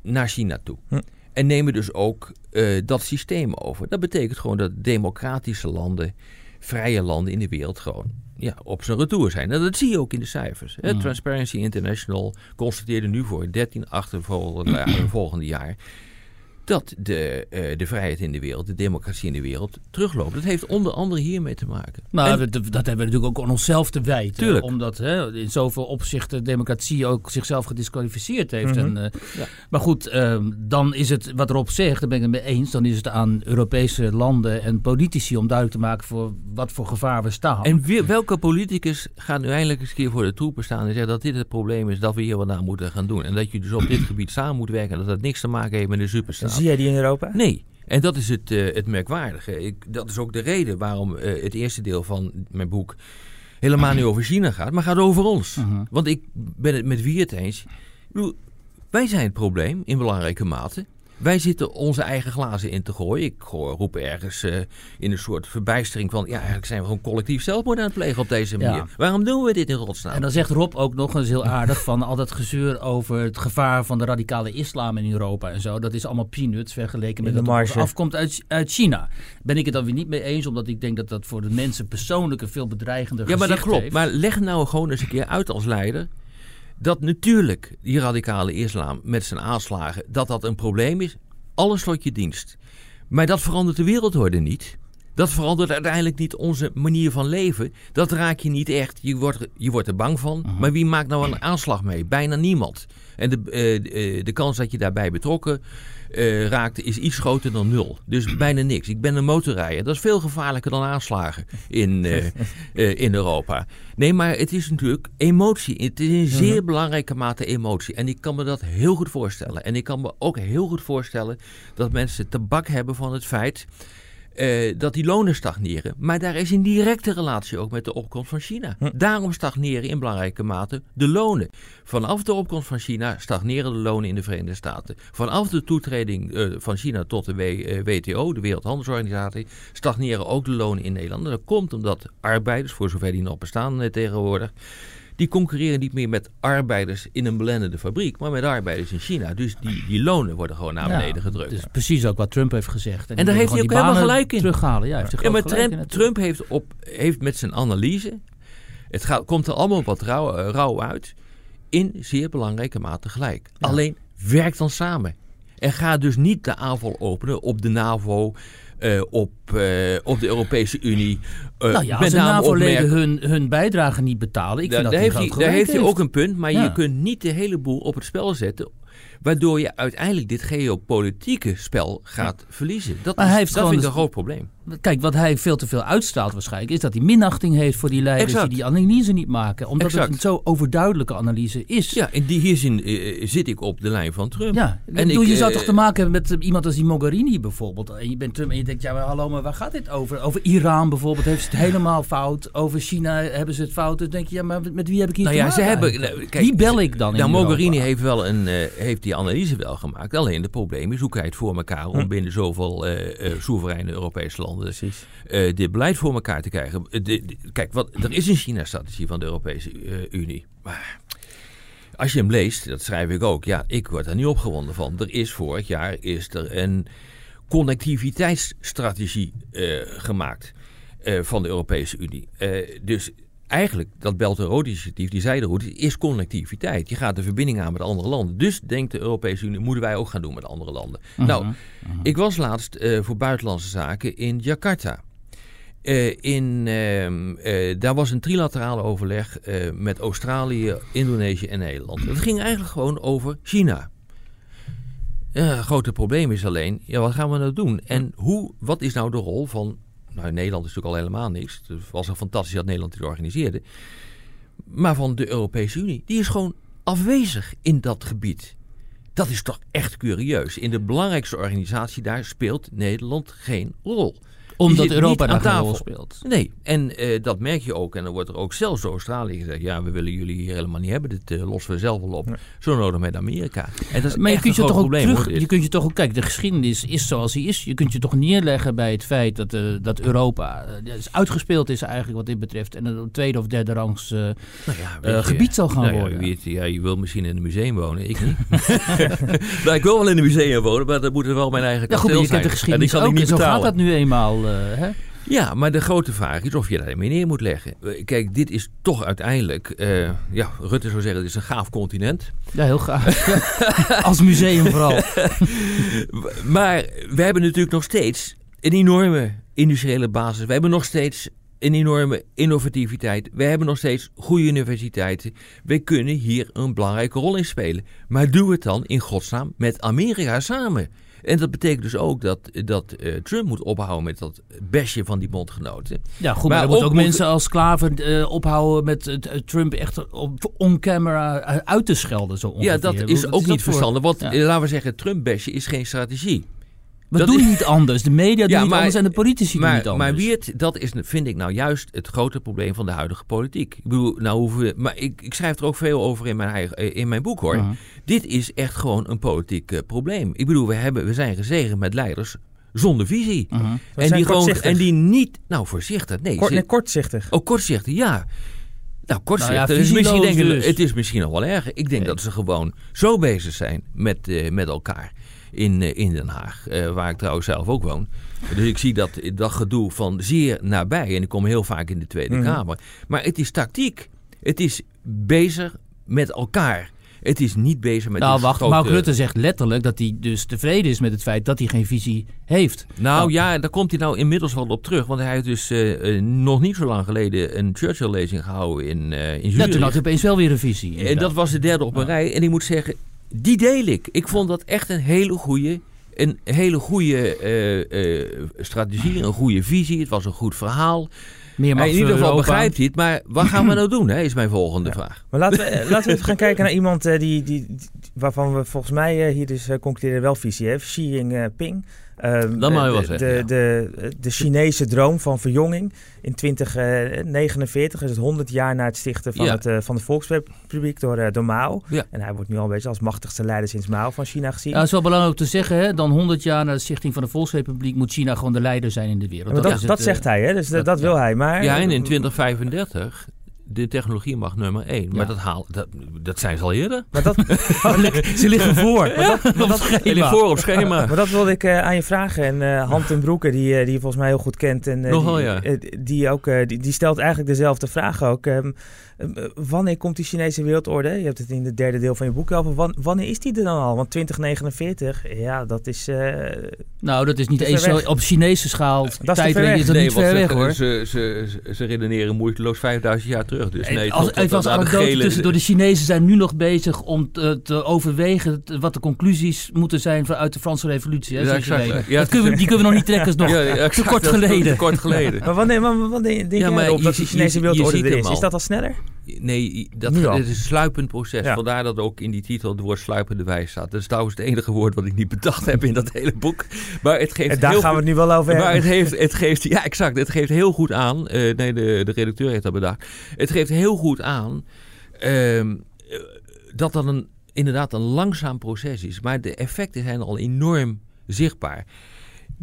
naar China toe. Hm. En nemen dus ook eh, dat systeem over. Dat betekent gewoon dat democratische landen, vrije landen in de wereld gewoon ja, op zijn retour zijn. En dat zie je ook in de cijfers. hè. Mhm. Transparency International constateerde nu voor 13 achtervolgende [clears throat] volgende jaar dat de, eh, de vrijheid in de wereld, de democratie in de wereld, terugloopt. Dat heeft onder andere hiermee te maken. Nou, En- dat, dat hebben we natuurlijk ook aan onszelf te wijten. Tuurlijk. Omdat hè, in zoveel opzichten democratie ook zichzelf gedisqualificeerd heeft. Mhm. en, eh, Ja. Maar goed, ehm, dan is het wat erop zegt, daar ben ik het mee eens. Dan is het aan Europese landen en politici om duidelijk te maken voor wat voor gevaar we staan. En wie- welke politicus gaat nu eindelijk eens een keer voor de troepen staan en zeggen dat dit het probleem is, dat we hier wat aan moeten gaan doen. En dat je dus op dit gebied samen moet werken en dat dat niks te maken heeft met een superstaat. Zie jij die in Europa? Nee. En dat is het, eh, het merkwaardige. Ik, dat is ook de reden waarom eh, het eerste deel van mijn boek helemaal niet over China gaat, maar gaat over ons. Mhm. Want ik ben het met Wiert eens. Ik bedoel, wij zijn het probleem in belangrijke mate. Wij zitten onze eigen glazen in te gooien. Ik hoor- roep ergens eh, in een soort verbijstering van... ja, eigenlijk zijn we gewoon collectief zelfmoord aan het plegen op deze Ja. manier. Waarom doen we dit in godsnaam? En dan zegt Rob ook nog eens heel aardig van al dat gezeur over het gevaar van de radicale islam in Europa en zo. Dat is allemaal peanuts vergeleken met wat marge. afkomt uit, uit China. Ben ik het dan weer niet mee eens, omdat ik denk dat dat voor de mensen persoonlijk een veel bedreigender Ja, maar dat klopt. heeft. Maar leg nou gewoon eens een keer uit als leider... dat natuurlijk die radicale islam met zijn aanslagen... dat dat een probleem is. Alles tot je dienst. Maar dat verandert de wereldorde niet. Dat verandert uiteindelijk niet onze manier van leven. Dat raak je niet echt. Je wordt, je wordt er bang van. Maar wie maakt nou een aanslag mee? Bijna niemand. En de, eh, de, eh, de kans dat je daarbij betrokken eh, raakt is iets groter dan nul. Dus bijna niks. Ik ben een motorrijder. Dat is veel gevaarlijker dan aanslagen in, eh, [laughs] eh, in Europa. Nee, maar het is natuurlijk emotie. Het is in zeer belangrijke mate emotie. En ik kan me dat heel goed voorstellen. En ik kan me ook heel goed voorstellen dat mensen tabak hebben van het feit eh, dat die lonen stagneren. Maar daar is een directe relatie ook met de opkomst van China. Daarom stagneren in belangrijke mate de lonen. Vanaf de opkomst van China stagneren de lonen in de Verenigde Staten. Vanaf de toetreding eh, van China tot de W- eh, WTO, de Wereldhandelsorganisatie, stagneren ook de lonen in Nederland. En dat komt omdat arbeiders, voor zover die nog bestaan tegenwoordig, die concurreren niet meer met arbeiders in een blendende fabriek, maar met arbeiders in China. Dus die, die lonen worden gewoon naar Ja, beneden gedrukt. Dat is precies ook wat Trump heeft gezegd. En daar heeft hij ook helemaal gelijk in. Terughalen, ja. Heeft hij Ja, maar Trump, heeft, op, heeft met zijn analyse, het gaat, komt er allemaal wat rauw, eh, rauw uit, in zeer belangrijke mate gelijk. Alleen werk dan samen. En ga dus niet de aanval openen op de NAVO, eh, op, eh, op de Europese Unie. eh, Nou ja, als de NAVO-leden hun, hun bijdrage niet betalen, ik daar, vind daar dat heeft hij daar heeft hij ook een punt, maar Ja. je kunt niet de hele boel op het spel zetten. Waardoor je uiteindelijk dit geopolitieke spel gaat verliezen. Dat, Maar is, hij heeft dat vind ik een groot probleem. Kijk, wat hij veel te veel uitstraalt waarschijnlijk... is dat hij minachting heeft voor die leiders Exact. die die analyse niet maken. Omdat Exact. het een zo overduidelijke analyse is. Ja, in die hier zin eh, zit ik op de lijn van Trump. Ja, En Doe, ik, je zou eh, toch te maken hebben met eh, iemand als die Mogherini bijvoorbeeld. En je bent Trump en je denkt, ja maar hallo, maar waar gaat dit over? Over Iran bijvoorbeeld heeft ze het helemaal fout. Over China hebben ze het fout. Dus denk je, ja maar met, wie heb ik hier Nou te ja, ze hebben. nou, kijk, Wie bel ik dan Nou? Mogherini heeft wel een, eh, heeft die analyse wel gemaakt. Alleen het probleem is hoe krijg je het voor elkaar om binnen zoveel eh eh, soevereine Europese landen Precies. eh, dit beleid voor elkaar te krijgen. Eh, de- de- kijk, wat, er is een China-strategie van de Europese eh, Unie. Maar als je hem leest, dat schrijf ik ook, ja, ik word er niet opgewonden van. Er is vorig jaar is er een connectiviteitsstrategie gemaakt van de Europese Unie. Dus eigenlijk, dat Belt en Road initiatief, die zijderoute, is connectiviteit. Je gaat de verbinding aan met andere landen. Dus denkt de Europese Unie, moeten wij ook gaan doen met andere landen. Nou, ik was laatst eh, voor buitenlandse zaken in Jakarta. Eh, in, ehm, eh, daar was een trilaterale overleg met Australië, Indonesië en Nederland. Het ging eigenlijk gewoon over China. Ja, het grote probleem is alleen, ja, wat gaan we nou doen? En hoe, wat is nou de rol van... Nou, Nederland is natuurlijk al helemaal niks. Het was al fantastisch dat Nederland dit organiseerde. Maar van de Europese Unie. Die is gewoon afwezig in dat gebied. Dat is toch echt curieus. In de belangrijkste organisatie daar speelt Nederland geen rol omdat Europa daar tafel. rol speelt. Nee, en eh, dat merk je ook. En dan wordt er ook zelfs door Australië gezegd: ja, we willen jullie hier helemaal niet hebben. Dit eh, lossen we zelf wel op. Zo nodig met Amerika. En dat is Maar je kunt je een toch groot ook probleem. terug, je kunt je toch ook, kijk, de geschiedenis is zoals die is. Je kunt je toch neerleggen bij het feit dat, eh, dat Europa is uitgespeeld is eigenlijk wat dit betreft. En een tweede of derde rangs eh, Nou ja, gebied zal gaan nou ja, worden. wie het- ja, je wil misschien in een museum wonen, ik niet. [laughs] nou, ik wil wel in een museum wonen, maar dat moet er wel mijn eigen Ja, goed, je zijn. kent de en die geschiedenis kan ik ook. niet En zo betalen. gaat dat nu eenmaal. Hè? Ja, maar de grote vraag is of je daarmee neer moet leggen. Eh, Kijk, dit is toch uiteindelijk... eh, ja, Rutte zou zeggen, het is een gaaf continent. Ja, heel graag. [laughs] Als museum vooral. [laughs] Maar we hebben natuurlijk nog steeds een enorme industriële basis. We hebben nog steeds een enorme innovativiteit. We hebben nog steeds goede universiteiten. We kunnen hier een belangrijke rol in spelen. Maar doe het dan in godsnaam met Amerika samen. En dat betekent dus ook dat, dat eh, Trump moet ophouden met dat besje van die bondgenoten. Ja, goed, Maar maar, er moeten ook moet- mensen als Klaver eh, ophouden met eh, Trump echt op on-camera uit te schelden. Zo Ja, ongeveer. dat Wat is dat ook niet verstandig. Want Ja. laten we zeggen, Trump-besje is geen strategie. We dat doen is- niet anders. De media [laughs] doen Ja, maar- anders en de politici doen niet anders. maar Wiert, dat is, vind ik nou juist het grote probleem van de huidige politiek. Ik bedoel, nou hoeven we, maar ik, ik schrijf er ook veel over in mijn, eigen, eh, in mijn boek hoor. Mhm. Dit is echt gewoon een politiek eh, probleem. Ik bedoel, we, hebben, we zijn gezegend met leiders zonder visie. Mhm. En die, gewoon, kortzichtig. en die niet, nou voorzichtig, nee. Kort, ze- nee, kortzichtig. ook kortzichtig, ja. Nou, kortzichtig. Nou ja, is misschien denk ik, dus. Het is misschien nog wel erger. Ik denk Nee. dat ze gewoon zo bezig zijn met, eh, met elkaar in, eh, in Den Haag. eh, waar ik trouwens zelf ook woon. Dus ik zie dat, dat gedoe van zeer nabij. En ik kom heel vaak in de Tweede Mhm. Kamer. Maar het is tactiek. Het is bezig met elkaar. Het is niet bezig met... Nou, wacht. grote- Mark Rutte zegt letterlijk dat hij dus tevreden is met het feit dat hij geen visie heeft. Nou ja, daar komt hij nou inmiddels wel op terug. Want hij heeft dus eh, nog niet zo lang geleden een Churchill-lezing gehouden in, eh in Ja, Zurich. toen had hij opeens wel weer een visie. En dat was de derde op een rij. En ik moet zeggen, die deel ik. Ik vond dat echt een hele goede, een hele goede eh, eh, strategie, een goede visie. Het was een goed verhaal. Meer in ieder geval begrijpt hij het. Maar wat gaan we nou doen, hè, is mijn volgende vraag. Maar laten we, eh, laten we even gaan kijken naar iemand die, die, waarvan we volgens mij hier dus concluderen wel visie heeft. Xi Jinping. Ehm, Dat mag je eh, wel de, zeggen, De, ja. de, de Chinese droom van verjonging. In 2049 is het 100 jaar na het stichten van, Ja. het, eh, van de Volksrepubliek door, eh, door Mao. Ja. En hij wordt nu al een beetje als machtigste leider sinds Mao van China gezien. Ja, het is wel belangrijk om te zeggen, hè, dan 100 jaar na de stichting van de Volksrepubliek moet China gewoon de leider zijn in de wereld. Maar dat, dat, het, eh, zegt hij, hè? dus dat, dat- dat wil ja. hij. Maar, Ja, en in 2035, de technologie mag nummer één. Maar Ja. dat, haal, dat, dat zijn ze al eerder. Maar dat, [laughs] Ze liggen voor. En die [laughs] voor op schema. [laughs] Maar dat wilde ik eh, aan je vragen. En eh Han ten Broeke, die, eh, die je volgens mij heel goed kent. En, eh, Nogal, die, ja. die, ook, die, die stelt eigenlijk dezelfde vraag ook. Ehm, ehm, eh, wanneer komt die Chinese wereldorde? Je hebt het in het derde deel van je boek over. Wan- wanneer is die er dan al? Want 2049, ja, dat is... eh, Nou, dat is niet Dat is eens zo op Chinese schaal. ver Tijdlijn weg. is dat niet ver weg hoor. Ze, ze, ze, redeneren moeiteloos 5000 jaar terug. Dus nee, als, tot- even als de anekdote gele- tussendoor. De Chinezen zijn nu nog bezig om te, te overwegen wat de conclusies moeten zijn vanuit de Franse revolutie. Hè, Ja, exact. Ja, dat kunnen we, die kunnen we nog niet trekken. is nog Ja, ja, exact, te kort dat is geleden. Te kort geleden. maar wanneer, maar wanneer denk Ja, maar erop je dat die ziet- Chinese wereldorde er is? Is dat al sneller? Nee, dat, is een sluipend proces. Ja. Vandaar dat ook in die titel het woord sluipende wijs staat. Dat is trouwens het enige woord wat ik niet bedacht heb in dat hele boek. Maar het geeft En daar heel gaan we het nu wel over Maar het hebben. heeft, het geeft, ja exact, het geeft heel goed aan, eh, nee de, de redacteur heeft dat bedacht. Het geeft heel goed aan ehm, eh, dat dat een, inderdaad een langzaam proces is. Maar de effecten zijn al enorm zichtbaar.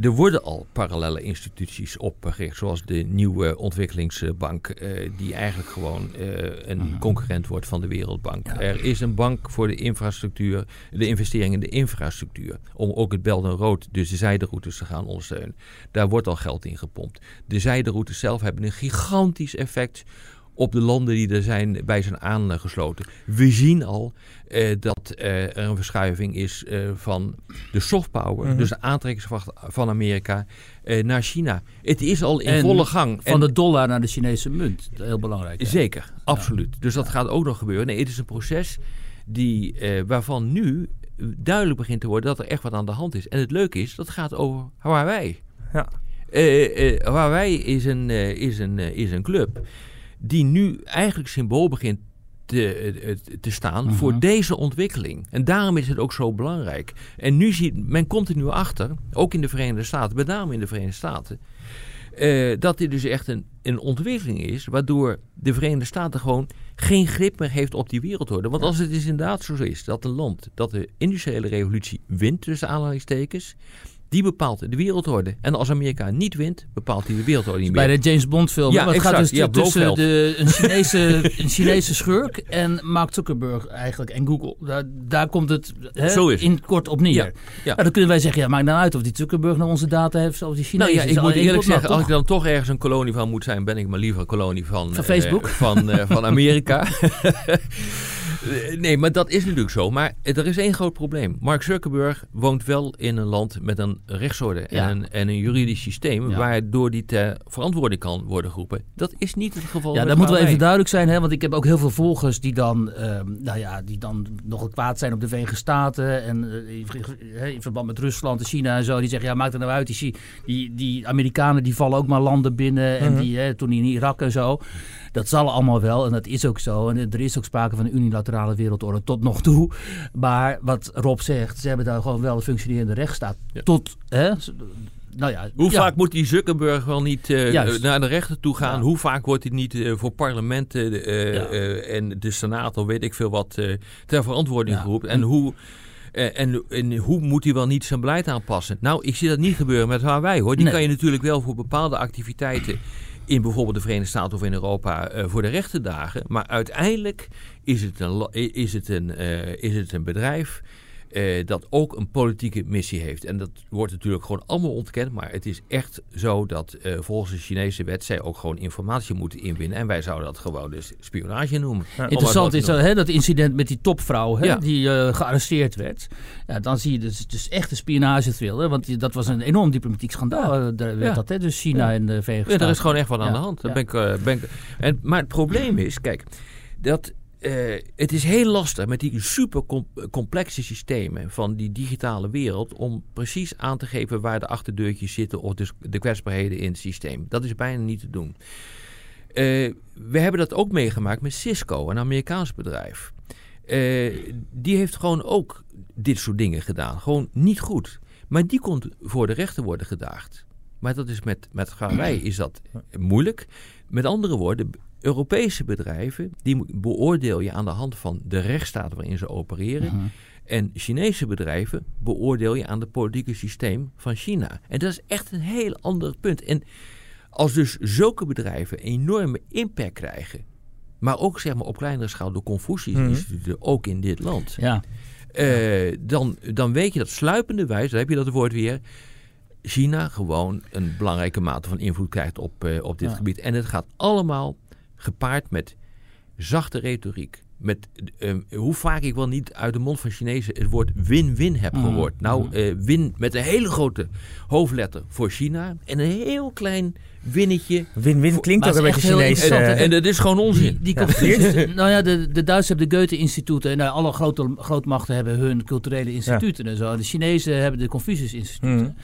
Er worden al parallele instituties opgericht, zoals de nieuwe ontwikkelingsbank, eh, die eigenlijk gewoon eh, een Mhm. concurrent wordt van de Wereldbank. Er is een bank voor de infrastructuur, de investering in de infrastructuur, om ook het Belt en Rood, dus de zijderoutes, te gaan ondersteunen. Daar wordt al geld in gepompt. De zijderoutes zelf hebben een gigantisch effect op de landen die er zijn, bij zijn aangesloten. We zien al eh, dat eh, er een verschuiving is eh, van de soft power, Mhm. dus de aantrekkingskracht van Amerika, eh, naar China. Het is al in En volle gang. Van En- de dollar naar de Chinese munt. Heel belangrijk. hè? Zeker, absoluut. Dus dat gaat ook nog gebeuren. Nee, het is een proces die, eh, waarvan nu duidelijk begint te worden dat er echt wat aan de hand is. En het leuke is, dat gaat over Huawei. Ja. Eh, eh, Huawei is een, eh, is, een, eh, is een club die nu eigenlijk symbool begint te, te staan voor deze ontwikkeling. En daarom is het ook zo belangrijk. En nu ziet men komt er nu achter, ook in de Verenigde Staten, met name in de Verenigde Staten, uh, dat dit dus echt een, een ontwikkeling is, waardoor de Verenigde Staten gewoon geen grip meer heeft op die wereldorde. Want als het is inderdaad zo is dat een land dat de industriële revolutie wint, tussen aanhalingstekens, die bepaalt de wereldorde. En als Amerika niet wint, bepaalt hij de wereldorde niet meer. Bij de James Bond film. Ja, het gaat dus ja, tussen de, [laughs] een, Chinese, een Chinese schurk en Mark Zuckerberg eigenlijk en Google. Daar, daar komt het he, in kort op neer. Ja, ja. dan kunnen wij zeggen, ja, maakt nou uit of die Zuckerberg nou onze data heeft of die Chinezen. Nou ja, ik moet eerlijk zeggen, als ik dan toch ergens een kolonie van moet zijn, ben ik maar liever een kolonie van, van Facebook. Uh, van, uh, van Amerika. [laughs] Eh, nee, maar dat is natuurlijk zo. Maar er is één groot probleem. Mark Zuckerberg woont wel in een land met een rechtsorde en, een, en, een, juridisch systeem... waardoor die ter verantwoording kan worden geroepen. Dat is niet het geval Ja, dat moet wel even duidelijk zijn. Hè? Want ik heb ook heel veel volgers die dan, uh, nou ja, die dan nogal kwaad zijn op de Verenigde Staten... en uh, in verband met Rusland en China en zo. Die zeggen, ja, maakt het nou uit. Die, die, die Amerikanen die vallen ook maar landen binnen. En mhm. die, hè, toen in Irak en zo... Dat zal allemaal wel en dat is ook zo. En er is ook sprake van een unilaterale wereldorde tot nog toe. Maar wat Rob zegt, ze hebben daar gewoon wel een functionerende rechtsstaat. Tot, hè, nou ja, Hoe vaak moet die Zuckerberg wel niet uh, naar de rechter toe gaan? Hoe vaak wordt hij niet uh, voor parlementen uh, en de Senaat of weet ik veel wat ter verantwoording geroepen? En hoe... en, en, hoe moet hij wel niet zijn beleid aanpassen? Nou, ik zie dat niet gebeuren met Hawaii hoor. Die kan je natuurlijk wel voor bepaalde activiteiten in bijvoorbeeld de Verenigde Staten of in Europa uh, voor de rechten dagen. Maar uiteindelijk is het een, is het een, uh, is het een bedrijf uh, dat ook een politieke missie heeft. En dat wordt natuurlijk gewoon allemaal ontkend. Maar het is echt zo dat uh, volgens de Chinese wet zij ook gewoon informatie moeten inwinnen. En wij zouden dat gewoon dus spionage noemen. Interessant is dat, hè, dat incident met die topvrouw hè, die uh, gearresteerd werd. Ja, dan zie je dus, dus echt een spionage Want dat was een enorm diplomatiek schandaal. Daar werd dat, hè, dus China en de Verenigde Staten. er is gewoon echt wat aan de hand. Ben ik, ben ik, en, maar het probleem is, kijk, dat uh, het is heel lastig met die super complexe systemen van die digitale wereld om precies aan te geven waar de achterdeurtjes zitten of dus de kwetsbaarheden in het systeem. Dat is bijna niet te doen. Uh, we hebben dat ook meegemaakt met Cisco, een Amerikaans bedrijf. Uh, die heeft gewoon ook dit soort dingen gedaan. Gewoon niet goed. Maar die kon voor de rechter worden gedaagd. Maar dat is met, met Huawei is dat moeilijk. Met andere woorden, Europese bedrijven, die beoordeel je aan de hand van de rechtsstaat waarin ze opereren. Mhm. En Chinese bedrijven beoordeel je aan het politieke systeem van China. En dat is echt een heel ander punt. En als dus zulke bedrijven enorme impact krijgen, maar ook zeg maar, op kleinere schaal door Confucius-instituten, mhm. ook in dit land, ja. Uh, dan, dan weet je dat sluipende wijze, dan heb je dat woord weer, China gewoon een belangrijke mate van invloed krijgt op, uh, op dit gebied. En het gaat allemaal gepaard met zachte retoriek. Met uh, hoe vaak ik wel niet uit de mond van Chinezen het woord win-win heb mm. gehoord. Nou, uh, win met een hele grote hoofdletter voor China en een heel klein winnetje. Win-win klinkt ook een beetje Chinees. En, en, dat is gewoon onzin. Die, die [laughs] nou ja, de, de Duitsers hebben de Goethe-instituten. En nou, alle grote grootmachten hebben hun culturele instituten en zo. De Chinezen hebben de Confucius-instituten. Mm.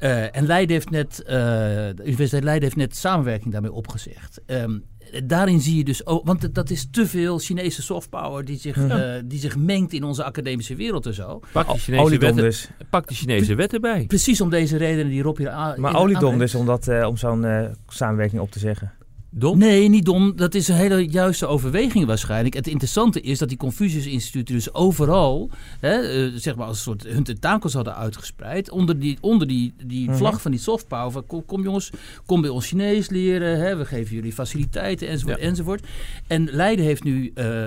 Uh, en Leiden heeft net, de Universiteit Leiden heeft net samenwerking daarmee opgezegd. Um, daarin zie je dus ook, want dat is te veel Chinese softpower die zich, uh, die zich mengt in onze academische wereld en zo. Pak die Chinese, wetten, dus. pak die Chinese wetten bij. Precies om deze redenen die Rob hier aan. Maar oliedom dus om, dat, uh, om zo'n uh, samenwerking op te zeggen. Dom? Nee, niet dom. Dat is een hele juiste overweging waarschijnlijk. Het interessante is dat die Confucius-instituten dus overal, hè, uh, zeg maar als een soort hun tentakels hadden uitgespreid, onder die, onder die, die mhm. vlag van die softpower. Van, kom, kom, jongens, kom bij ons Chinees leren, hè, we geven jullie faciliteiten enzovoort, enzovoort. En Leiden heeft nu uh,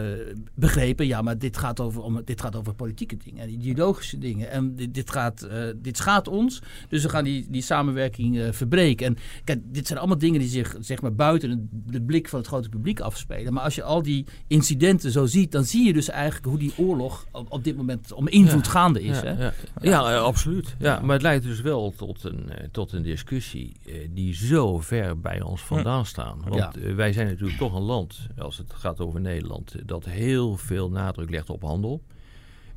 begrepen, ja, maar dit gaat over, om, dit gaat over politieke dingen, ideologische dingen. En dit, dit, gaat, uh, dit schaadt ons, dus we gaan die, die samenwerking verbreken. En kijk, dit zijn allemaal dingen die zich zeg maar buiten de blik van het grote publiek afspelen. Maar als je al die incidenten zo ziet, dan zie je dus eigenlijk hoe die oorlog op, op dit moment om invloed gaande is. Ja, hè? ja. ja eh, absoluut. Ja, Maar het leidt dus wel tot een, eh, tot een discussie eh, die zo ver bij ons vandaan staan. Want wij zijn natuurlijk toch een land, als het gaat over Nederland, dat heel veel nadruk legt op handel.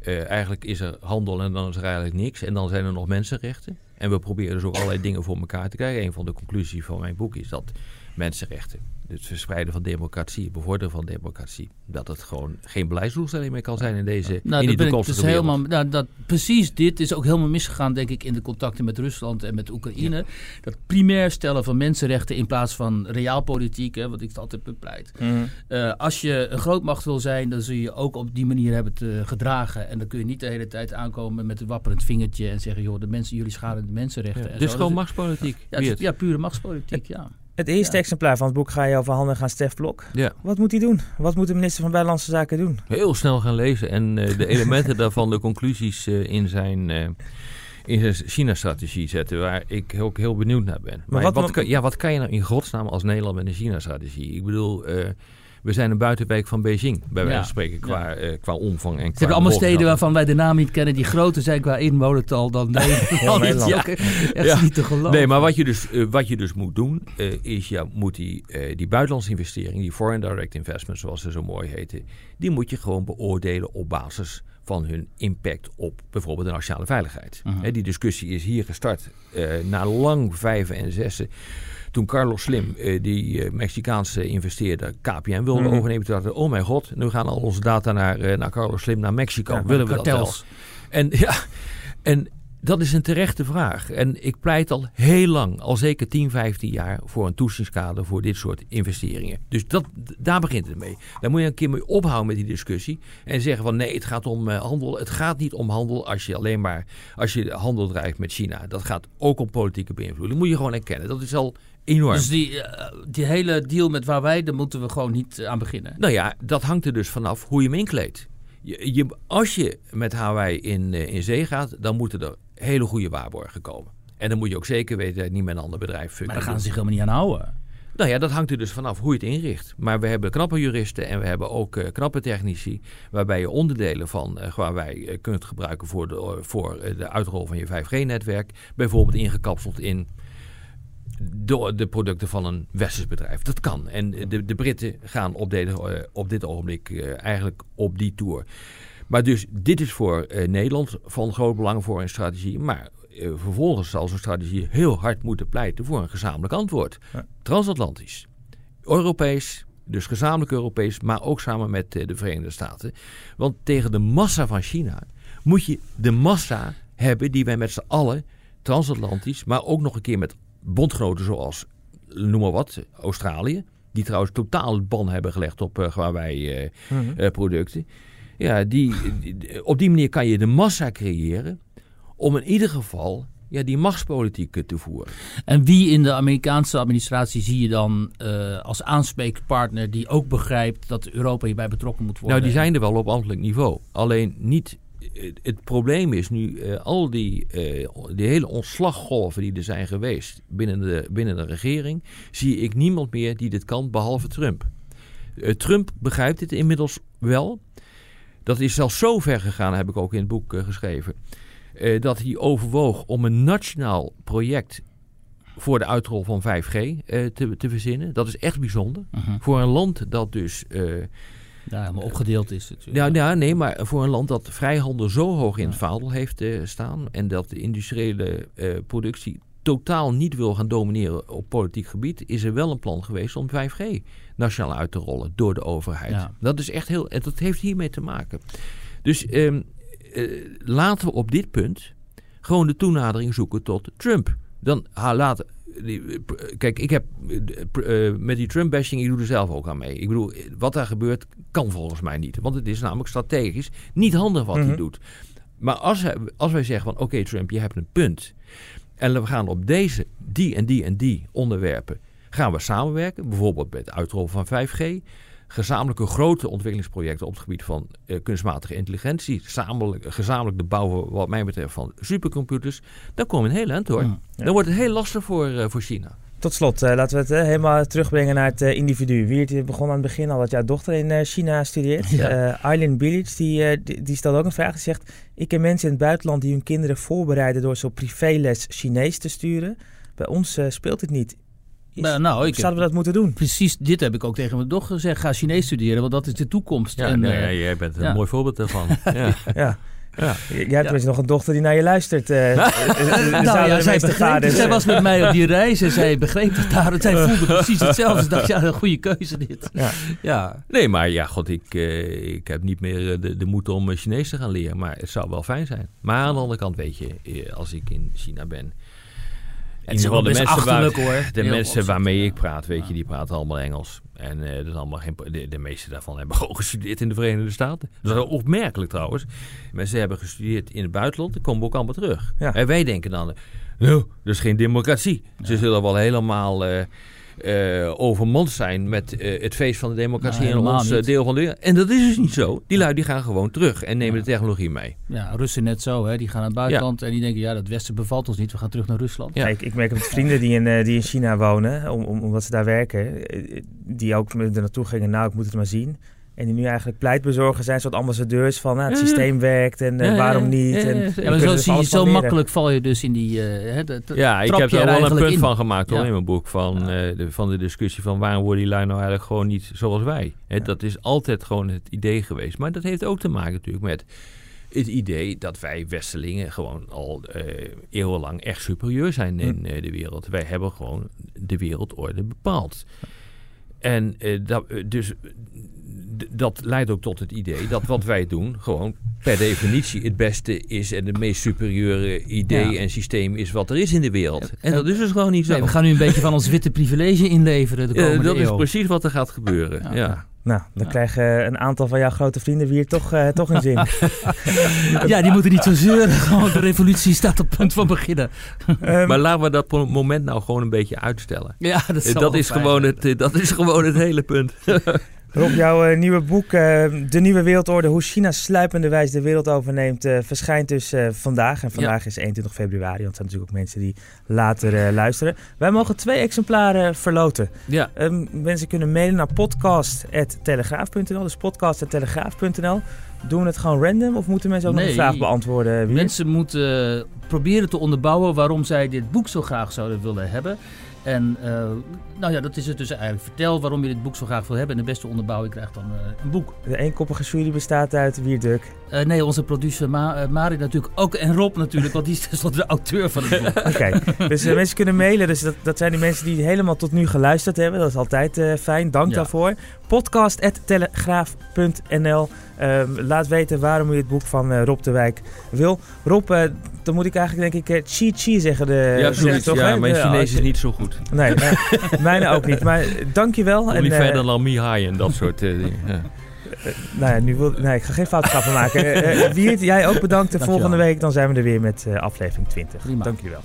eigenlijk is er handel en dan is er eigenlijk niks. En dan zijn er nog mensenrechten. En we proberen dus ook allerlei dingen voor elkaar te krijgen. Een van de conclusies van mijn boek is dat mensenrechten. het verspreiden van democratie, het bevorderen van democratie, dat het gewoon geen beleidsdoelstelling meer kan zijn in deze Nou, in die toekomstige dus wereld. helemaal, nou, dat, precies dit is ook helemaal misgegaan, denk ik, in de contacten met Rusland en met Oekraïne. Dat primair stellen van mensenrechten in plaats van realpolitiek, hè, wat ik altijd bepleit. Eh, als je een grootmacht wil zijn, dan zul je ook op die manier hebben te gedragen. En dan kun je niet de hele tijd aankomen met een wapperend vingertje en zeggen, joh, de mensen, jullie schaden de mensenrechten. en Dit is zo. gewoon machtspolitiek. ja, is- ja, pure machtspolitiek, ja. Het eerste Ja. exemplaar van het boek ga je overhandigen aan Stef Blok. Ja. Wat moet hij doen? Wat moet de minister van Buitenlandse Zaken doen? Heel snel gaan lezen en eh, de [laughs] elementen daarvan, de conclusies eh, in zijn, eh, in zijn China-strategie zetten, waar ik ook heel benieuwd naar ben. Maar, wat- wat, kan, ja, wat kan je nou in godsnaam als Nederland met een China-strategie? Ik bedoel, we zijn een buitenwijk van Beijing, bij wijze van spreken, qua, eh, qua omvang en qua Ze hebben allemaal steden waarvan wij de naam niet kennen, die groter zijn qua inwonertal dan [laughs] Nederland. Ja, echt niet te geloven. Nee, maar wat je dus, eh, wat je dus moet doen, eh, is ja, moet die, die buitenlandse investering, die foreign direct investment, zoals ze zo mooi heten, die moet je gewoon beoordelen op basis van hun impact op bijvoorbeeld de nationale veiligheid. Hè, die discussie is hier gestart na lang vijven en zessen. Toen Carlos Slim, eh, die eh, Mexicaanse investeerder, KPN wilde Mhm. overnemen, toen dachten oh mijn god, nu gaan al onze data naar, eh, naar Carlos Slim, naar Mexico. Ja, Willen we dat wel? En [laughs] ja, en dat is een terechte vraag. En ik pleit al heel lang, al zeker 10, 15 jaar, voor een toetsichtskader voor dit soort investeringen. Dus dat, daar begint het mee. Daar moet je een keer mee ophouden met die discussie. En zeggen van nee, het gaat om handel. Het gaat niet om handel als je alleen maar als je handel drijft met China. Dat gaat ook om politieke beïnvloeding. Dat moet je gewoon erkennen. Dat is al enorm. Dus die, eh, die hele deal met waar wij, daar moeten we gewoon niet eh, aan beginnen. Nou ja, dat hangt er dus vanaf hoe je hem inkleedt. Je, je, als je met Hawaii in, eh, in zee gaat, dan moeten er hele goede waarborgen komen. En dan moet je ook zeker weten dat niet met een ander bedrijf... Maar daar gaan ze zich helemaal niet aan houden. Nou ja, dat hangt er dus vanaf hoe je het inricht. Maar we hebben knappe juristen en we hebben ook knappe technici... waarbij je onderdelen van uh, Huawei uh, kunt gebruiken voor de, voor de uitrol van je 5G-netwerk. Bijvoorbeeld ingekapseld in de, de, producten van een westers bedrijf. Dat kan. En de, de Britten gaan op, de, op dit ogenblik uh, eigenlijk op die tour. Maar dus dit is voor uh, Nederland van groot belang voor een strategie. Maar uh, vervolgens zal zo'n strategie heel hard moeten pleiten voor een gezamenlijk antwoord. Ja. Transatlantisch, Europees, dus gezamenlijk Europees, maar ook samen met uh, de Verenigde Staten. Want tegen de massa van China moet je de massa hebben die wij met z'n allen transatlantisch, maar ook nog een keer met bondgenoten zoals, noem maar wat, Australië. Die trouwens totaal het ban hebben gelegd op uh, Huawei uh, mm -hmm. uh, producten. Ja, die, die, op die manier kan je de massa creëren om in ieder geval ja, die machtspolitiek te voeren. En wie in de Amerikaanse administratie zie je dan uh, als aanspreekpartner die ook begrijpt dat Europa hierbij betrokken moet worden? Nou, die zijn er wel op ambtelijk niveau. Alleen niet. Het probleem is nu uh, al die, uh, die hele ontslaggolven die er zijn geweest binnen de, binnen de regering, zie ik niemand meer die dit kan behalve Trump. Trump begrijpt dit inmiddels wel. Dat is zelfs zo ver gegaan, heb ik ook in het boek geschreven, dat hij overwoog om een nationaal project voor de uitrol van 5G uh, te, te, verzinnen. Dat is echt bijzonder. -huh. Voor een land dat dus. Ja, helemaal opgedeeld is. Het, ja, ja, nee, maar voor een land dat vrijhandel zo hoog in het vaandel heeft staan. en dat de industriële productie totaal niet wil gaan domineren op politiek gebied, is er wel een plan geweest om 5G nationaal uit te rollen door de overheid. Ja. Dat is echt heel. Dat heeft hiermee te maken. Dus um, uh, laten we op dit punt gewoon de toenadering zoeken tot Trump. Dan ha, Kijk, ik heb uh, met die Trump-bashing, ik doe er zelf ook aan mee. Ik bedoel, wat daar gebeurt, kan volgens mij niet. Want het is namelijk strategisch niet handig wat mm -hmm. hij doet. Maar als, hij, als wij zeggen van oké okay, Trump, je hebt een punt. En we gaan op deze, die en die en die onderwerpen gaan we samenwerken. Bijvoorbeeld bij het uitrollen van 5G. Gezamenlijke grote ontwikkelingsprojecten op het gebied van uh, kunstmatige intelligentie. Gezamenlijk, gezamenlijk de bouwen wat mij betreft van supercomputers. Dan komen we een heel eind hoor. Mm, ja. Dan wordt het heel lastig voor, uh, voor China. Tot slot, laten we het helemaal terugbrengen naar het individu. Wiert begon aan het begin al dat jouw dochter in China studeert. Ja. Eileen Bilic, die, die, die stelt ook een vraag. Die zegt, ik ken mensen in het buitenland die hun kinderen voorbereiden door zo privéles Chinees te sturen. Bij ons speelt het niet. Is, nou, nou, ik zouden we dat moeten doen? Precies, dit heb ik ook tegen mijn dochter gezegd. Ga Chinees studeren, want dat is de toekomst. Ja, en, nee, jij bent een ja. mooi voorbeeld daarvan. [laughs] ja. ja. Ja. Jij hebt nog een dochter die naar je luistert. Uh, [laughs] nou ja, zij, begreep, zij was met mij op die reis en zij begreep het daar. Zij [laughs] voelde precies hetzelfde. Ze dacht, ja, een goede keuze dit. Ja. ja. Nee, maar ja, god, ik, uh, ik heb niet meer de, de moed om Chinees te gaan leren. Maar het zou wel fijn zijn. Maar aan de andere kant, weet je, als ik in China ben het is wel de mensen, waar, hoor. de mensen waarmee ik praat, weet je, die praten allemaal Engels. En uh, dat is allemaal geen, de, de meeste daarvan hebben [laughs] gewoon gestudeerd in de Verenigde Staten. Dat is opmerkelijk trouwens. Mensen hebben gestudeerd in het buitenland, dan komen ook allemaal terug. En wij denken dan, nou, dat is geen democratie. Ze zullen wel helemaal... Uh, uh, overmond zijn met uh, het feest van de democratie nou, in ons uh, deel van de wereld. En dat is dus niet zo. Die lui die gaan gewoon terug en nemen de technologie mee. Ja, Russen net zo. Hè. Die gaan naar het buitenland en die denken, ja, dat Westen bevalt ons niet. We gaan terug naar Rusland. Ja, ik, ik merk met vrienden die in, die in China wonen, om, om, omdat ze daar werken, die ook er naartoe gingen, nou, ik moet het maar zien. En die nu eigenlijk pleitbezorgers zijn, soort ambassadeurs van nou, het systeem werkt en uh, waarom niet. En, ja, maar zo, zie je, zo makkelijk val je dus in die. Uh, de, ja, ik heb er wel een punt van gemaakt hoor, in mijn boek. Van, uh, de, van de discussie van waarom worden die lui nou eigenlijk gewoon niet zoals wij. He, dat is altijd gewoon het idee geweest. Maar dat heeft ook te maken natuurlijk met het idee dat wij Westelingen gewoon al uh, eeuwenlang echt superieur zijn in uh, de wereld. Wij hebben gewoon de wereldorde bepaald. En uh, dat, dus dat leidt ook tot het idee dat wat wij doen gewoon per definitie het beste is en het meest superieure idee en systeem is wat er is in de wereld. En dat is dus gewoon niet zo. we gaan nu een beetje van ons witte privilege inleveren de komende Dat is precies wat er gaat gebeuren. Ja. Nou, dan krijgen een aantal van jouw grote vrienden weer toch, uh, toch een zin. [laughs] [laughs] ja, die moeten niet zo zeuren. Gewoon de revolutie staat op punt van beginnen. Um, maar laten we dat moment nou gewoon een beetje uitstellen. Ja, dat, eh, dat is, gewoon het, dat is gewoon het hele punt. [laughs] Rob, jouw uh, nieuwe boek, uh, De Nieuwe Wereldorde, hoe China sluipenderwijs de wereld overneemt, uh, verschijnt dus vandaag. En vandaag is 21 februari, want er zijn natuurlijk ook mensen die later luisteren. Wij mogen twee exemplaren verloten. Ja. Um, mensen kunnen mailen naar podcast.telegraaf.nl, dus podcast.telegraaf.nl. Doen we het gewoon random of moeten mensen ook nog een vraag beantwoorden? Mensen moeten proberen te onderbouwen waarom zij dit boek zo graag zouden willen hebben. En uh, nou ja, dat is het dus eigenlijk. Vertel waarom je dit boek zo graag wil hebben. En de beste onderbouwing krijgt dan uh, een boek. De eenkoppige jury bestaat uit Wierduk. Uh, nee, onze producer Ma Mari natuurlijk ook. En Rob natuurlijk, want die is tenslotte [laughs] de auteur van het boek. Oké, dus mensen kunnen mailen. Dus dat, dat zijn die mensen die helemaal tot nu geluisterd hebben. Dat is altijd fijn. Dank ja. daarvoor. Podcast.telegraaf.nl uh, Laat weten waarom u het boek van Rob de Wijk wil. Rob, dan moet ik eigenlijk denk ik chi chi zeggen. De, ja, zoiets, toch? Ja, mijn Chinees is niet zo goed. Nee, [laughs] mijne ook niet. Maar dankjewel. Niet en, verder dan Mihai en dat soort uh, dingen. Ja. nou ja, nu wil, nee, ik ga geen foutgrappen maken. Uh, Wiert, jij ook bedankt. De volgende week dan zijn we er weer met uh, aflevering 20. Prima. Dankjewel.